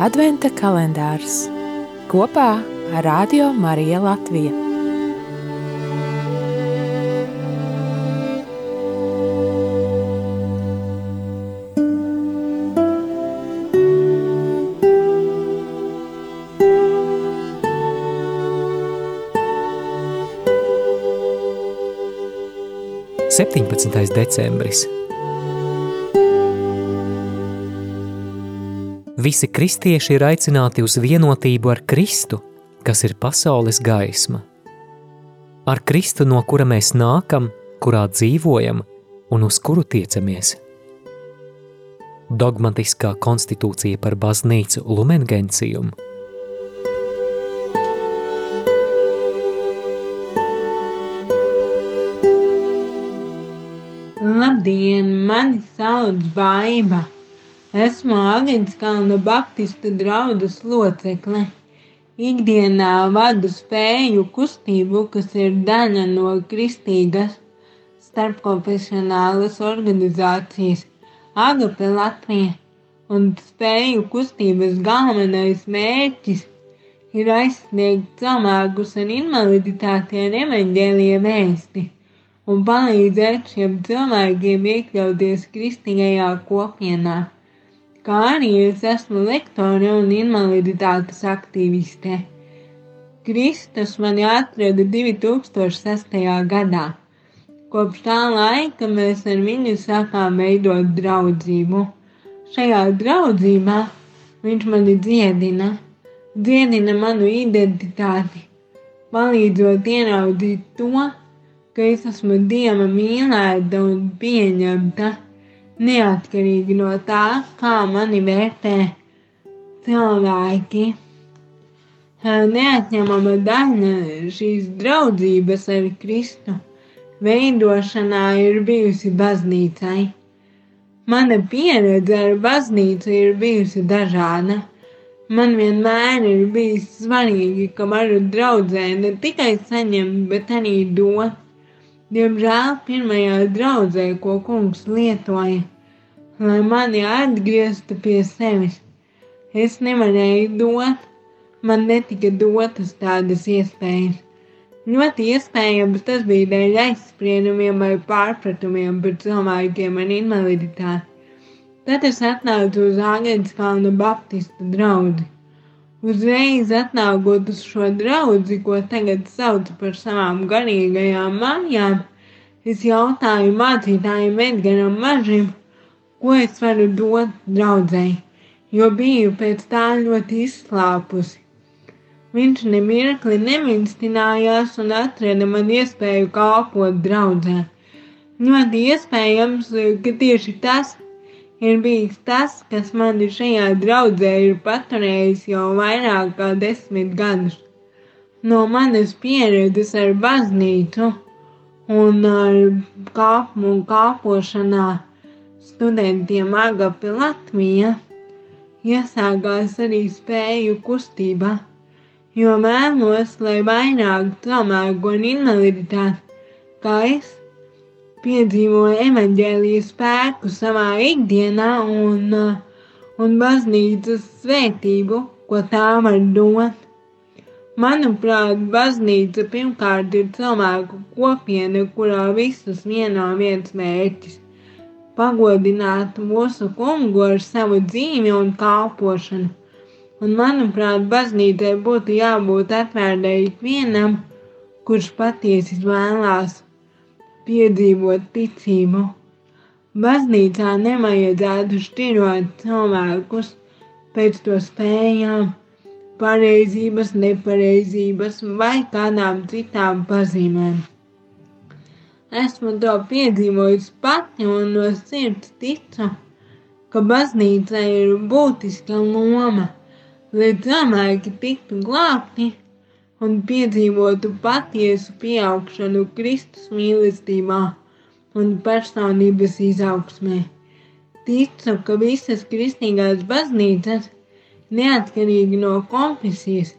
Adventa kalendārs kopā ar Radio Mariju Latviju. Septiņpadsmitais decembris Visi kristieši ir aicināti uz vienotību ar Kristu, kas ir pasaules gaisma. Ar Kristu, no kura mēs nākam, kurā dzīvojam un uz kuru tiecamies. Dogmatiskā konstitūcija par baznīcu Lumengencijumu Labdien, mani sauc Baiba! Esmu Agents Kalna Baptistu draudas locekle. Ikdienā vadu spēju kustību, kas ir daļa no kristīgas starpkonfesionālas organizācijas Agape Latvija, un spēju kustības galvenais mērķis ir aizsniegt cilvēkus ar invaliditāti ar evaņģēlija vēsti un palīdzēt šiem cilvēkiem iekļauties kristīgajā kopienā kā arī es esmu lektore un invaliditātes aktīviste. Kristus mani atrada 2006. gadā. Kopš tā laika mēs ar viņu sākām veidot draudzību. Šajā draudzībā viņš mani dziedina, dziedina manu identitāti, palīdzot ieraudzīt to, ka es esmu Dieva mīlēta un pieņemta neatkarīgi no tā, kā mani vērtē cilvēki. Neatņemama daļa šīs draudzības ar Kristu veidošanā ir bijusi baznīcai. Mana pieredze ar baznīcu ir bijusi dažāda. Man vienmēr ir bijis svarīgi, ka varu draudzē ne tikai saņemt, bet arī dot. Diemžēl pirmajā draudzē, ko kungs lietoja, lai mani atgrieztu pie sevis, es nevarēju dot, man netika dotas tādas iespējas. Ļoti iespējams tas bija dēļ aizspriedumiem vai pārpratumiem par cilvēkiem ar invaliditāti. Tad es atnācu uz Āgenskalna Baptistu draugu. Uzreiz atnākot uz šo draugu, ko tagad sauc par savām garīgajām mājām, es jautāju mācītājiem Edgaram Mažim, ko es varu dot draudzēji, jo biju pēc tā ļoti izslāpusi. Viņš nemirkli neminstinājās un atrada man iespēju kalpot draudzē. Ļoti iespējams, ka tieši tas ir bijis tas, kas mani šajā draudzē ir paturējis jau vairāk kā desmit gadus. No manas pieredzes ar baznīcu un ar kāpumu un kāpošanā studentiem Agapi Latvija iesākās arī spēju kustība, jo vēlos, lai vairāk cilvēku ar invaliditāti, kā es, piedzīvoju evaņģēlijas spēku savā ikdienā un, un baznīcas svētību, ko tā var dot. Manuprāt, baznīca pirmkārt ir cilvēku kopiena, kurā visus vieno viens mērķis - pagodināt mūsu kungu ar savu dzīvi un kalpošanu. Un, manuprāt, baznīcai būtu jābūt atvērtai ikvienam, kurš patiesi vēlās piedzīvot ticību. Baznīcā nevajadzētu šķirot cilvēkus pēc to spējām, pareizības, nepareizības vai kādām citām pazīmēm. Esmu to piedzīvojis pati un no sirds ticu, ka baznīca ir būtiska loma, lai cilvēki tiktu glābti un piedzīvotu patiesu pieaugšanu Kristus mīlestībā un personības izaugsmē. Ticu, ka visas kristīgās baznīcas, neatkarīgi no konfesijas,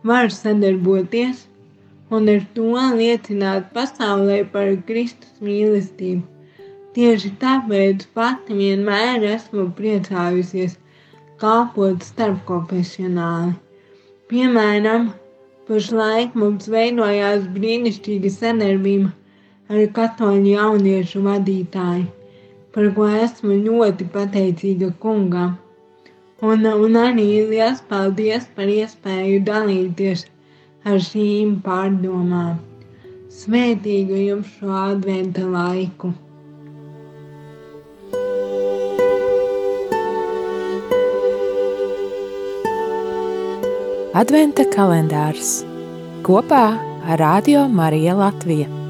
var sadarboties un ar to liecināt pasaulē par Kristus mīlestību. Tieši tāpēc pati vienmēr esmu priecājusies kalpot starpkonfesionāli. Piemēram, pašlaik mums veidojās brīnišķīga sadarbība ar katoļu jauniešu vadītāju, par ko esmu ļoti pateicīga kungam. Un, un arī liels paldies par iespēju dalīties ar šīm pārdomām. Svētīgu jums šo adventa laiku! Adventa kalendārs kopā ar Radio Mariju Latviju.